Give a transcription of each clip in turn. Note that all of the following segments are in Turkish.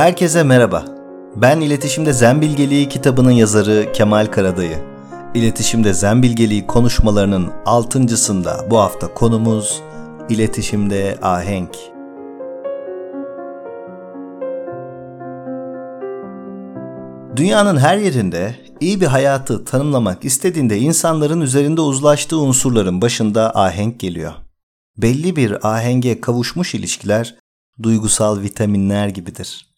Herkese merhaba. Ben İletişimde Zembilgeliği kitabının yazarı Kemal Karadayı. İletişimde Zembilgeliği konuşmalarının altıncısında bu hafta konumuz İletişimde Ahenk. Dünyanın her yerinde iyi bir hayatı tanımlamak istediğinde insanların üzerinde uzlaştığı unsurların başında ahenk geliyor. Belli bir ahenge kavuşmuş ilişkiler duygusal vitaminler gibidir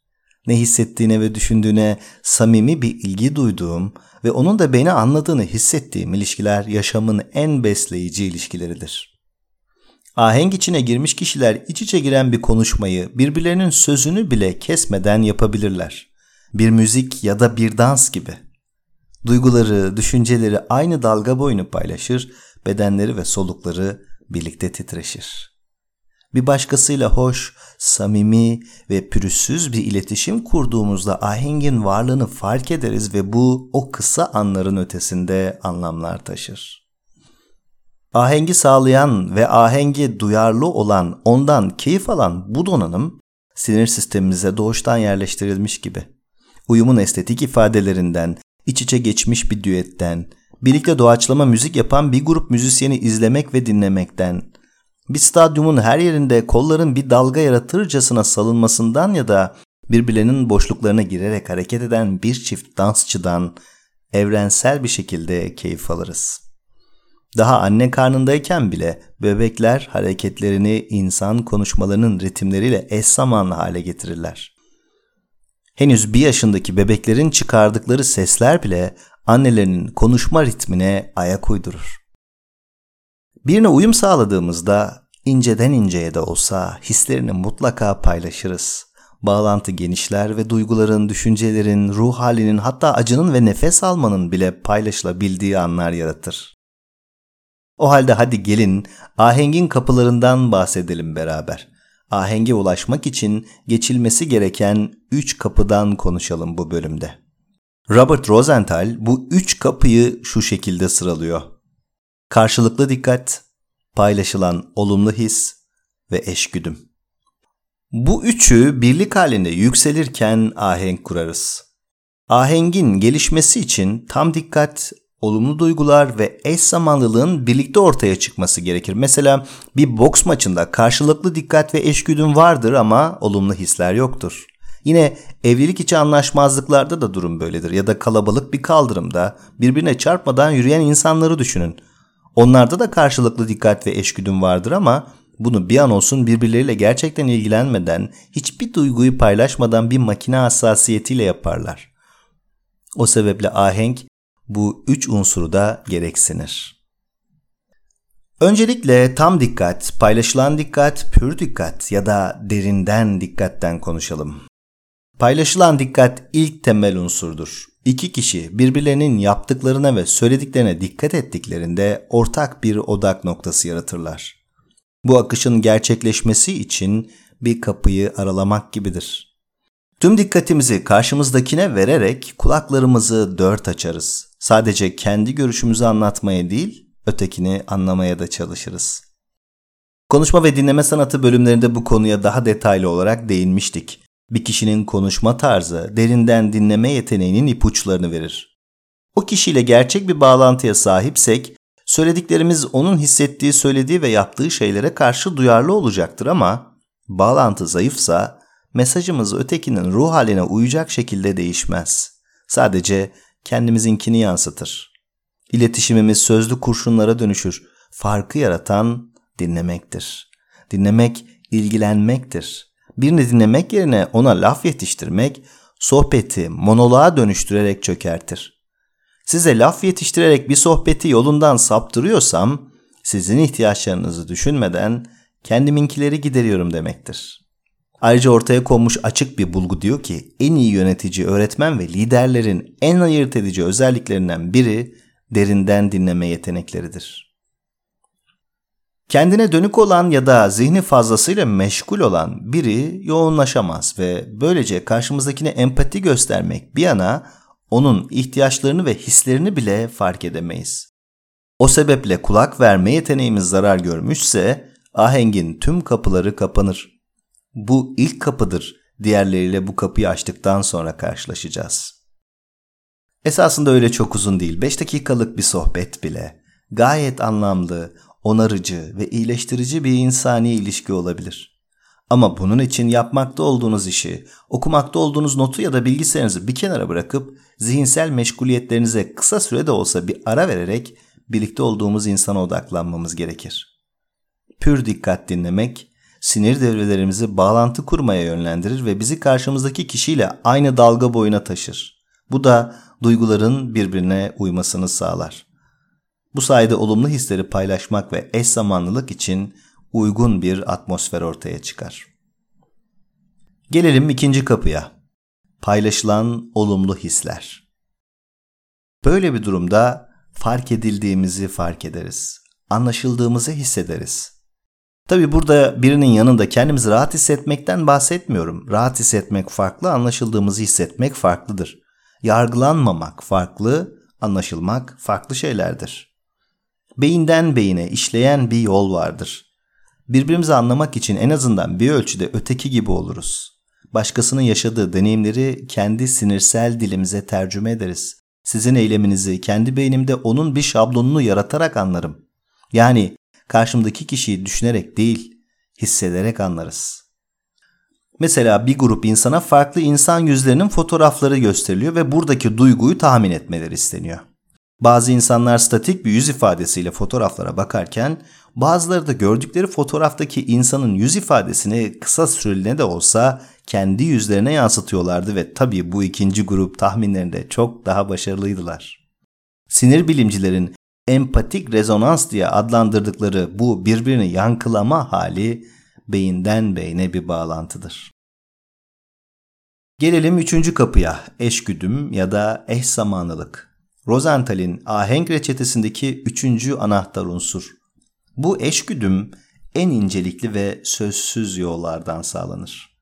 ne hissettiğine ve düşündüğüne samimi bir ilgi duyduğum ve onun da beni anladığını hissettiğim ilişkiler yaşamın en besleyici ilişkileridir. Ahenk içine girmiş kişiler iç içe giren bir konuşmayı birbirlerinin sözünü bile kesmeden yapabilirler. Bir müzik ya da bir dans gibi. Duyguları, düşünceleri aynı dalga boyunu paylaşır, bedenleri ve solukları birlikte titreşir bir başkasıyla hoş, samimi ve pürüzsüz bir iletişim kurduğumuzda ahengin varlığını fark ederiz ve bu o kısa anların ötesinde anlamlar taşır. Ahengi sağlayan ve ahengi duyarlı olan, ondan keyif alan bu donanım sinir sistemimize doğuştan yerleştirilmiş gibi. Uyumun estetik ifadelerinden, iç içe geçmiş bir düetten, birlikte doğaçlama müzik yapan bir grup müzisyeni izlemek ve dinlemekten, bir stadyumun her yerinde kolların bir dalga yaratırcasına salınmasından ya da birbirlerinin boşluklarına girerek hareket eden bir çift dansçıdan evrensel bir şekilde keyif alırız. Daha anne karnındayken bile bebekler hareketlerini insan konuşmalarının ritimleriyle eş zamanlı hale getirirler. Henüz bir yaşındaki bebeklerin çıkardıkları sesler bile annelerinin konuşma ritmine ayak uydurur. Birine uyum sağladığımızda inceden inceye de olsa hislerini mutlaka paylaşırız. Bağlantı genişler ve duyguların, düşüncelerin, ruh halinin hatta acının ve nefes almanın bile paylaşılabildiği anlar yaratır. O halde hadi gelin ahengin kapılarından bahsedelim beraber. Ahenge ulaşmak için geçilmesi gereken üç kapıdan konuşalım bu bölümde. Robert Rosenthal bu üç kapıyı şu şekilde sıralıyor. Karşılıklı dikkat, paylaşılan olumlu his ve eşgüdüm. Bu üçü birlik halinde yükselirken ahenk kurarız. Ahengin gelişmesi için tam dikkat, olumlu duygular ve eş zamanlılığın birlikte ortaya çıkması gerekir. Mesela bir boks maçında karşılıklı dikkat ve eşgüdüm vardır ama olumlu hisler yoktur. Yine evlilik içi anlaşmazlıklarda da durum böyledir ya da kalabalık bir kaldırımda birbirine çarpmadan yürüyen insanları düşünün. Onlarda da karşılıklı dikkat ve eşgüdüm vardır ama bunu bir an olsun birbirleriyle gerçekten ilgilenmeden, hiçbir duyguyu paylaşmadan bir makine hassasiyetiyle yaparlar. O sebeple ahenk bu üç unsuru da gereksinir. Öncelikle tam dikkat, paylaşılan dikkat, pür dikkat ya da derinden dikkatten konuşalım. Paylaşılan dikkat ilk temel unsurdur. İki kişi birbirlerinin yaptıklarına ve söylediklerine dikkat ettiklerinde ortak bir odak noktası yaratırlar. Bu akışın gerçekleşmesi için bir kapıyı aralamak gibidir. Tüm dikkatimizi karşımızdakine vererek kulaklarımızı dört açarız. Sadece kendi görüşümüzü anlatmaya değil, ötekini anlamaya da çalışırız. Konuşma ve dinleme sanatı bölümlerinde bu konuya daha detaylı olarak değinmiştik. Bir kişinin konuşma tarzı derinden dinleme yeteneğinin ipuçlarını verir. O kişiyle gerçek bir bağlantıya sahipsek, söylediklerimiz onun hissettiği, söylediği ve yaptığı şeylere karşı duyarlı olacaktır ama bağlantı zayıfsa mesajımız ötekinin ruh haline uyacak şekilde değişmez. Sadece kendimizinkini yansıtır. İletişimimiz sözlü kurşunlara dönüşür. Farkı yaratan dinlemektir. Dinlemek ilgilenmektir. Birini dinlemek yerine ona laf yetiştirmek sohbeti monoloğa dönüştürerek çökertir. Size laf yetiştirerek bir sohbeti yolundan saptırıyorsam sizin ihtiyaçlarınızı düşünmeden kendiminkileri gideriyorum demektir. Ayrıca ortaya konmuş açık bir bulgu diyor ki en iyi yönetici, öğretmen ve liderlerin en ayırt edici özelliklerinden biri derinden dinleme yetenekleridir. Kendine dönük olan ya da zihni fazlasıyla meşgul olan biri yoğunlaşamaz ve böylece karşımızdakine empati göstermek bir yana onun ihtiyaçlarını ve hislerini bile fark edemeyiz. O sebeple kulak verme yeteneğimiz zarar görmüşse ahengin tüm kapıları kapanır. Bu ilk kapıdır. diğerleriyle bu kapıyı açtıktan sonra karşılaşacağız. Esasında öyle çok uzun değil. 5 dakikalık bir sohbet bile gayet anlamlı, onarıcı ve iyileştirici bir insani ilişki olabilir. Ama bunun için yapmakta olduğunuz işi, okumakta olduğunuz notu ya da bilgisayarınızı bir kenara bırakıp zihinsel meşguliyetlerinize kısa sürede olsa bir ara vererek birlikte olduğumuz insana odaklanmamız gerekir. Pür dikkat dinlemek, sinir devrelerimizi bağlantı kurmaya yönlendirir ve bizi karşımızdaki kişiyle aynı dalga boyuna taşır. Bu da duyguların birbirine uymasını sağlar. Bu sayede olumlu hisleri paylaşmak ve eş zamanlılık için uygun bir atmosfer ortaya çıkar. Gelelim ikinci kapıya. Paylaşılan olumlu hisler. Böyle bir durumda fark edildiğimizi fark ederiz. Anlaşıldığımızı hissederiz. Tabi burada birinin yanında kendimizi rahat hissetmekten bahsetmiyorum. Rahat hissetmek farklı, anlaşıldığımızı hissetmek farklıdır. Yargılanmamak farklı, anlaşılmak farklı şeylerdir. Beyinden beyine işleyen bir yol vardır. Birbirimizi anlamak için en azından bir ölçüde öteki gibi oluruz. Başkasının yaşadığı deneyimleri kendi sinirsel dilimize tercüme ederiz. Sizin eyleminizi kendi beynimde onun bir şablonunu yaratarak anlarım. Yani karşımdaki kişiyi düşünerek değil, hissederek anlarız. Mesela bir grup insana farklı insan yüzlerinin fotoğrafları gösteriliyor ve buradaki duyguyu tahmin etmeleri isteniyor. Bazı insanlar statik bir yüz ifadesiyle fotoğraflara bakarken bazıları da gördükleri fotoğraftaki insanın yüz ifadesini kısa süreliğine de olsa kendi yüzlerine yansıtıyorlardı ve tabii bu ikinci grup tahminlerinde çok daha başarılıydılar. Sinir bilimcilerin empatik rezonans diye adlandırdıkları bu birbirini yankılama hali beyinden beyne bir bağlantıdır. Gelelim üçüncü kapıya, eşgüdüm ya da eş zamanlılık. Rosenthal'in ahenk reçetesindeki üçüncü anahtar unsur. Bu eşgüdüm en incelikli ve sözsüz yollardan sağlanır.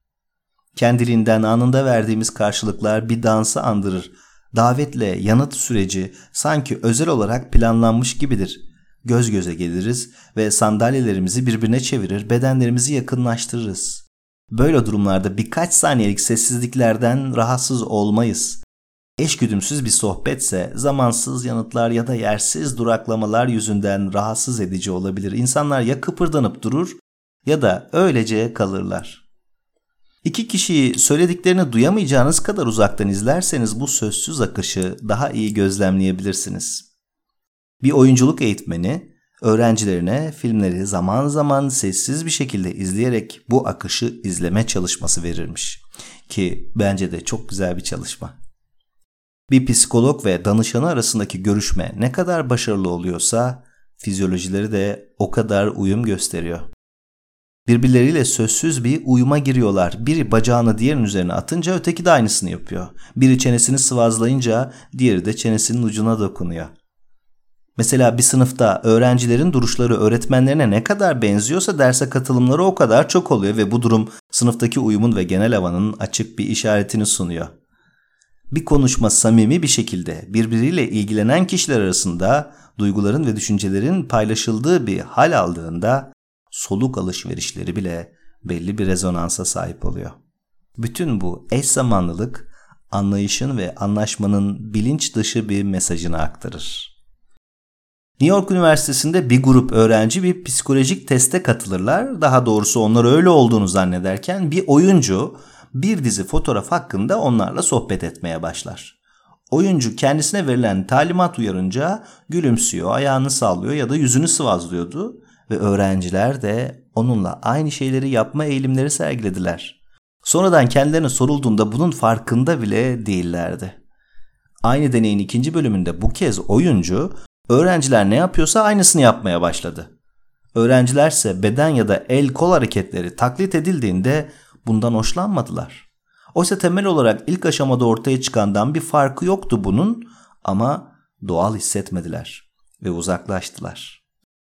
Kendiliğinden anında verdiğimiz karşılıklar bir dansı andırır. Davetle yanıt süreci sanki özel olarak planlanmış gibidir. Göz göze geliriz ve sandalyelerimizi birbirine çevirir, bedenlerimizi yakınlaştırırız. Böyle durumlarda birkaç saniyelik sessizliklerden rahatsız olmayız. Eşgüdümsüz bir sohbetse zamansız yanıtlar ya da yersiz duraklamalar yüzünden rahatsız edici olabilir. İnsanlar ya kıpırdanıp durur ya da öylece kalırlar. İki kişiyi söylediklerini duyamayacağınız kadar uzaktan izlerseniz bu sözsüz akışı daha iyi gözlemleyebilirsiniz. Bir oyunculuk eğitmeni öğrencilerine filmleri zaman zaman sessiz bir şekilde izleyerek bu akışı izleme çalışması verirmiş. Ki bence de çok güzel bir çalışma. Bir psikolog ve danışanı arasındaki görüşme ne kadar başarılı oluyorsa fizyolojileri de o kadar uyum gösteriyor. Birbirleriyle sözsüz bir uyuma giriyorlar. Biri bacağını diğerinin üzerine atınca öteki de aynısını yapıyor. Biri çenesini sıvazlayınca diğeri de çenesinin ucuna dokunuyor. Mesela bir sınıfta öğrencilerin duruşları öğretmenlerine ne kadar benziyorsa derse katılımları o kadar çok oluyor ve bu durum sınıftaki uyumun ve genel havanın açık bir işaretini sunuyor. Bir konuşma samimi bir şekilde birbiriyle ilgilenen kişiler arasında duyguların ve düşüncelerin paylaşıldığı bir hal aldığında soluk alışverişleri bile belli bir rezonansa sahip oluyor. Bütün bu eş zamanlılık anlayışın ve anlaşmanın bilinç dışı bir mesajını aktarır. New York Üniversitesi'nde bir grup öğrenci bir psikolojik teste katılırlar. Daha doğrusu onlar öyle olduğunu zannederken bir oyuncu bir dizi fotoğraf hakkında onlarla sohbet etmeye başlar. Oyuncu kendisine verilen talimat uyarınca gülümsüyor, ayağını sallıyor ya da yüzünü sıvazlıyordu ve öğrenciler de onunla aynı şeyleri yapma eğilimleri sergilediler. Sonradan kendilerine sorulduğunda bunun farkında bile değillerdi. Aynı deneyin ikinci bölümünde bu kez oyuncu öğrenciler ne yapıyorsa aynısını yapmaya başladı. Öğrencilerse beden ya da el kol hareketleri taklit edildiğinde bundan hoşlanmadılar. Oysa temel olarak ilk aşamada ortaya çıkandan bir farkı yoktu bunun ama doğal hissetmediler ve uzaklaştılar.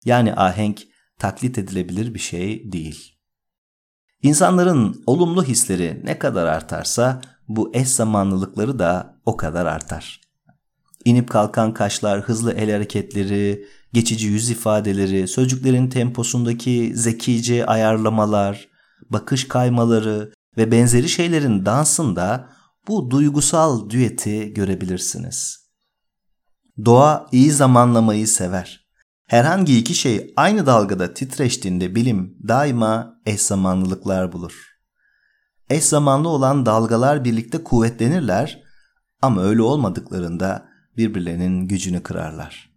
Yani ahenk taklit edilebilir bir şey değil. İnsanların olumlu hisleri ne kadar artarsa bu eş zamanlılıkları da o kadar artar. İnip kalkan kaşlar, hızlı el hareketleri, geçici yüz ifadeleri, sözcüklerin temposundaki zekice ayarlamalar, bakış kaymaları, ve benzeri şeylerin dansında bu duygusal düeti görebilirsiniz. Doğa iyi zamanlamayı sever. Herhangi iki şey aynı dalgada titreştiğinde bilim daima eş zamanlılıklar bulur. Eş zamanlı olan dalgalar birlikte kuvvetlenirler ama öyle olmadıklarında birbirlerinin gücünü kırarlar.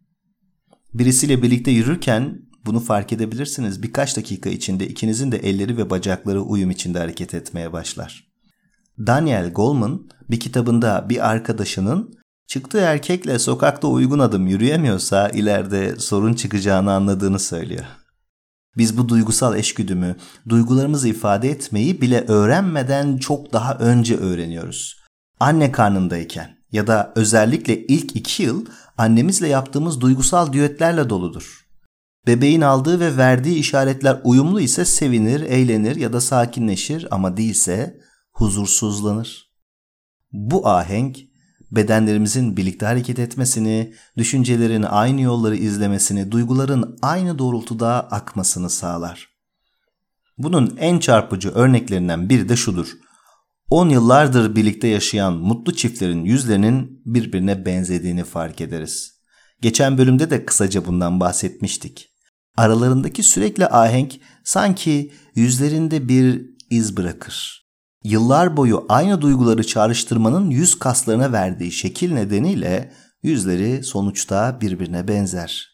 Birisiyle birlikte yürürken bunu fark edebilirsiniz. Birkaç dakika içinde ikinizin de elleri ve bacakları uyum içinde hareket etmeye başlar. Daniel Goleman bir kitabında bir arkadaşının çıktığı erkekle sokakta uygun adım yürüyemiyorsa ileride sorun çıkacağını anladığını söylüyor. Biz bu duygusal eşgüdümü, duygularımızı ifade etmeyi bile öğrenmeden çok daha önce öğreniyoruz. Anne karnındayken ya da özellikle ilk iki yıl annemizle yaptığımız duygusal düetlerle doludur. Bebeğin aldığı ve verdiği işaretler uyumlu ise sevinir, eğlenir ya da sakinleşir ama değilse huzursuzlanır. Bu ahenk bedenlerimizin birlikte hareket etmesini, düşüncelerin aynı yolları izlemesini, duyguların aynı doğrultuda akmasını sağlar. Bunun en çarpıcı örneklerinden biri de şudur. 10 yıllardır birlikte yaşayan mutlu çiftlerin yüzlerinin birbirine benzediğini fark ederiz. Geçen bölümde de kısaca bundan bahsetmiştik. Aralarındaki sürekli ahenk sanki yüzlerinde bir iz bırakır. Yıllar boyu aynı duyguları çağrıştırmanın yüz kaslarına verdiği şekil nedeniyle yüzleri sonuçta birbirine benzer.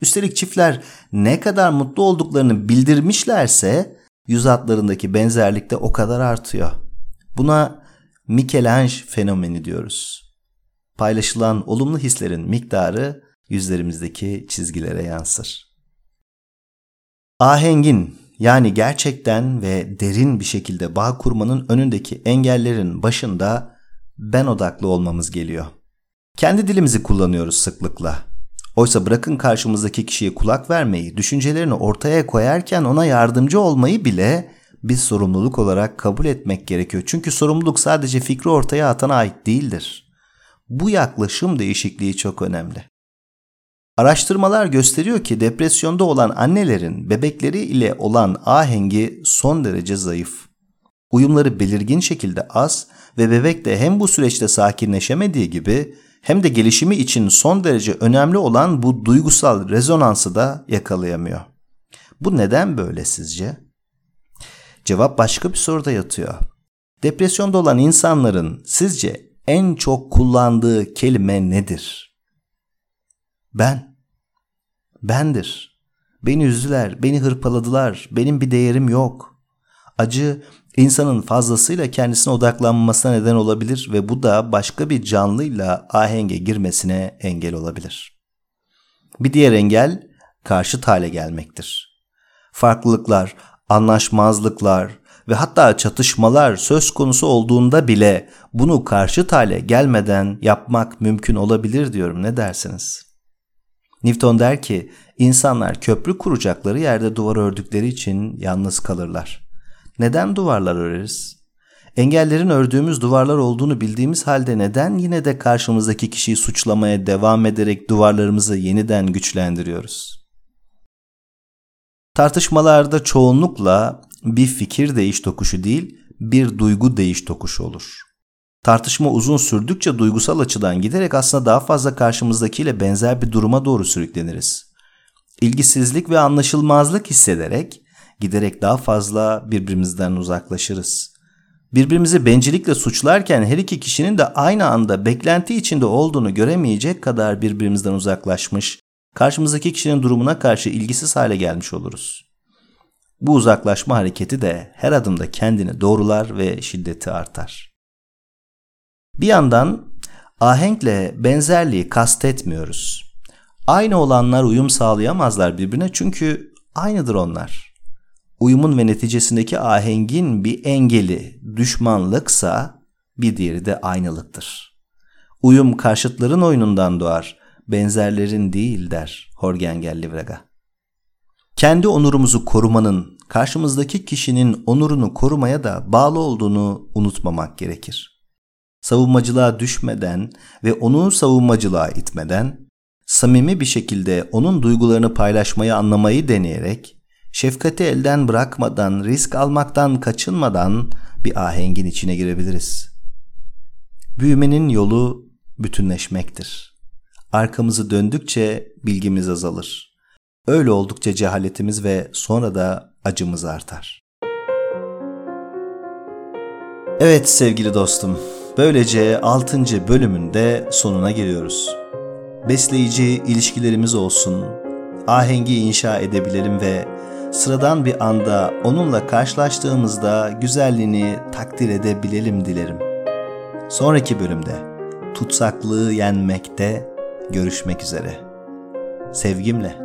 Üstelik çiftler ne kadar mutlu olduklarını bildirmişlerse yüz hatlarındaki benzerlik de o kadar artıyor. Buna Michelangelo fenomeni diyoruz. Paylaşılan olumlu hislerin miktarı yüzlerimizdeki çizgilere yansır. Ahengin yani gerçekten ve derin bir şekilde bağ kurmanın önündeki engellerin başında ben odaklı olmamız geliyor. Kendi dilimizi kullanıyoruz sıklıkla. Oysa bırakın karşımızdaki kişiye kulak vermeyi, düşüncelerini ortaya koyarken ona yardımcı olmayı bile bir sorumluluk olarak kabul etmek gerekiyor. Çünkü sorumluluk sadece fikri ortaya atana ait değildir. Bu yaklaşım değişikliği çok önemli. Araştırmalar gösteriyor ki depresyonda olan annelerin bebekleri ile olan ahengi son derece zayıf. Uyumları belirgin şekilde az ve bebek de hem bu süreçte sakinleşemediği gibi hem de gelişimi için son derece önemli olan bu duygusal rezonansı da yakalayamıyor. Bu neden böyle sizce? Cevap başka bir soruda yatıyor. Depresyonda olan insanların sizce en çok kullandığı kelime nedir? Ben. Bendir. Beni üzdüler, beni hırpaladılar, benim bir değerim yok. Acı insanın fazlasıyla kendisine odaklanmasına neden olabilir ve bu da başka bir canlıyla ahenge girmesine engel olabilir. Bir diğer engel karşıt hale gelmektir. Farklılıklar, anlaşmazlıklar ve hatta çatışmalar söz konusu olduğunda bile bunu karşıt hale gelmeden yapmak mümkün olabilir diyorum. Ne dersiniz? Newton der ki insanlar köprü kuracakları yerde duvar ördükleri için yalnız kalırlar. Neden duvarlar öreriz? Engellerin ördüğümüz duvarlar olduğunu bildiğimiz halde neden yine de karşımızdaki kişiyi suçlamaya devam ederek duvarlarımızı yeniden güçlendiriyoruz? Tartışmalarda çoğunlukla bir fikir değiş tokuşu değil, bir duygu değiş tokuşu olur. Tartışma uzun sürdükçe duygusal açıdan giderek aslında daha fazla karşımızdakiyle benzer bir duruma doğru sürükleniriz. İlgisizlik ve anlaşılmazlık hissederek giderek daha fazla birbirimizden uzaklaşırız. Birbirimizi bencillikle suçlarken her iki kişinin de aynı anda beklenti içinde olduğunu göremeyecek kadar birbirimizden uzaklaşmış, karşımızdaki kişinin durumuna karşı ilgisiz hale gelmiş oluruz. Bu uzaklaşma hareketi de her adımda kendini doğrular ve şiddeti artar. Bir yandan ahenkle benzerliği kastetmiyoruz. Aynı olanlar uyum sağlayamazlar birbirine çünkü aynıdır onlar. Uyumun ve neticesindeki ahengin bir engeli düşmanlıksa bir diğeri de aynılıktır. Uyum karşıtların oyunundan doğar, benzerlerin değil der Horgengel Livraga. Kendi onurumuzu korumanın karşımızdaki kişinin onurunu korumaya da bağlı olduğunu unutmamak gerekir savunmacılığa düşmeden ve onu savunmacılığa itmeden, samimi bir şekilde onun duygularını paylaşmayı anlamayı deneyerek, şefkati elden bırakmadan, risk almaktan kaçınmadan bir ahengin içine girebiliriz. Büyümenin yolu bütünleşmektir. Arkamızı döndükçe bilgimiz azalır. Öyle oldukça cehaletimiz ve sonra da acımız artar. Evet sevgili dostum, böylece 6. bölümünde sonuna geliyoruz. Besleyici ilişkilerimiz olsun, ahengi inşa edebilelim ve sıradan bir anda onunla karşılaştığımızda güzelliğini takdir edebilelim dilerim. Sonraki bölümde tutsaklığı yenmekte görüşmek üzere. Sevgimle.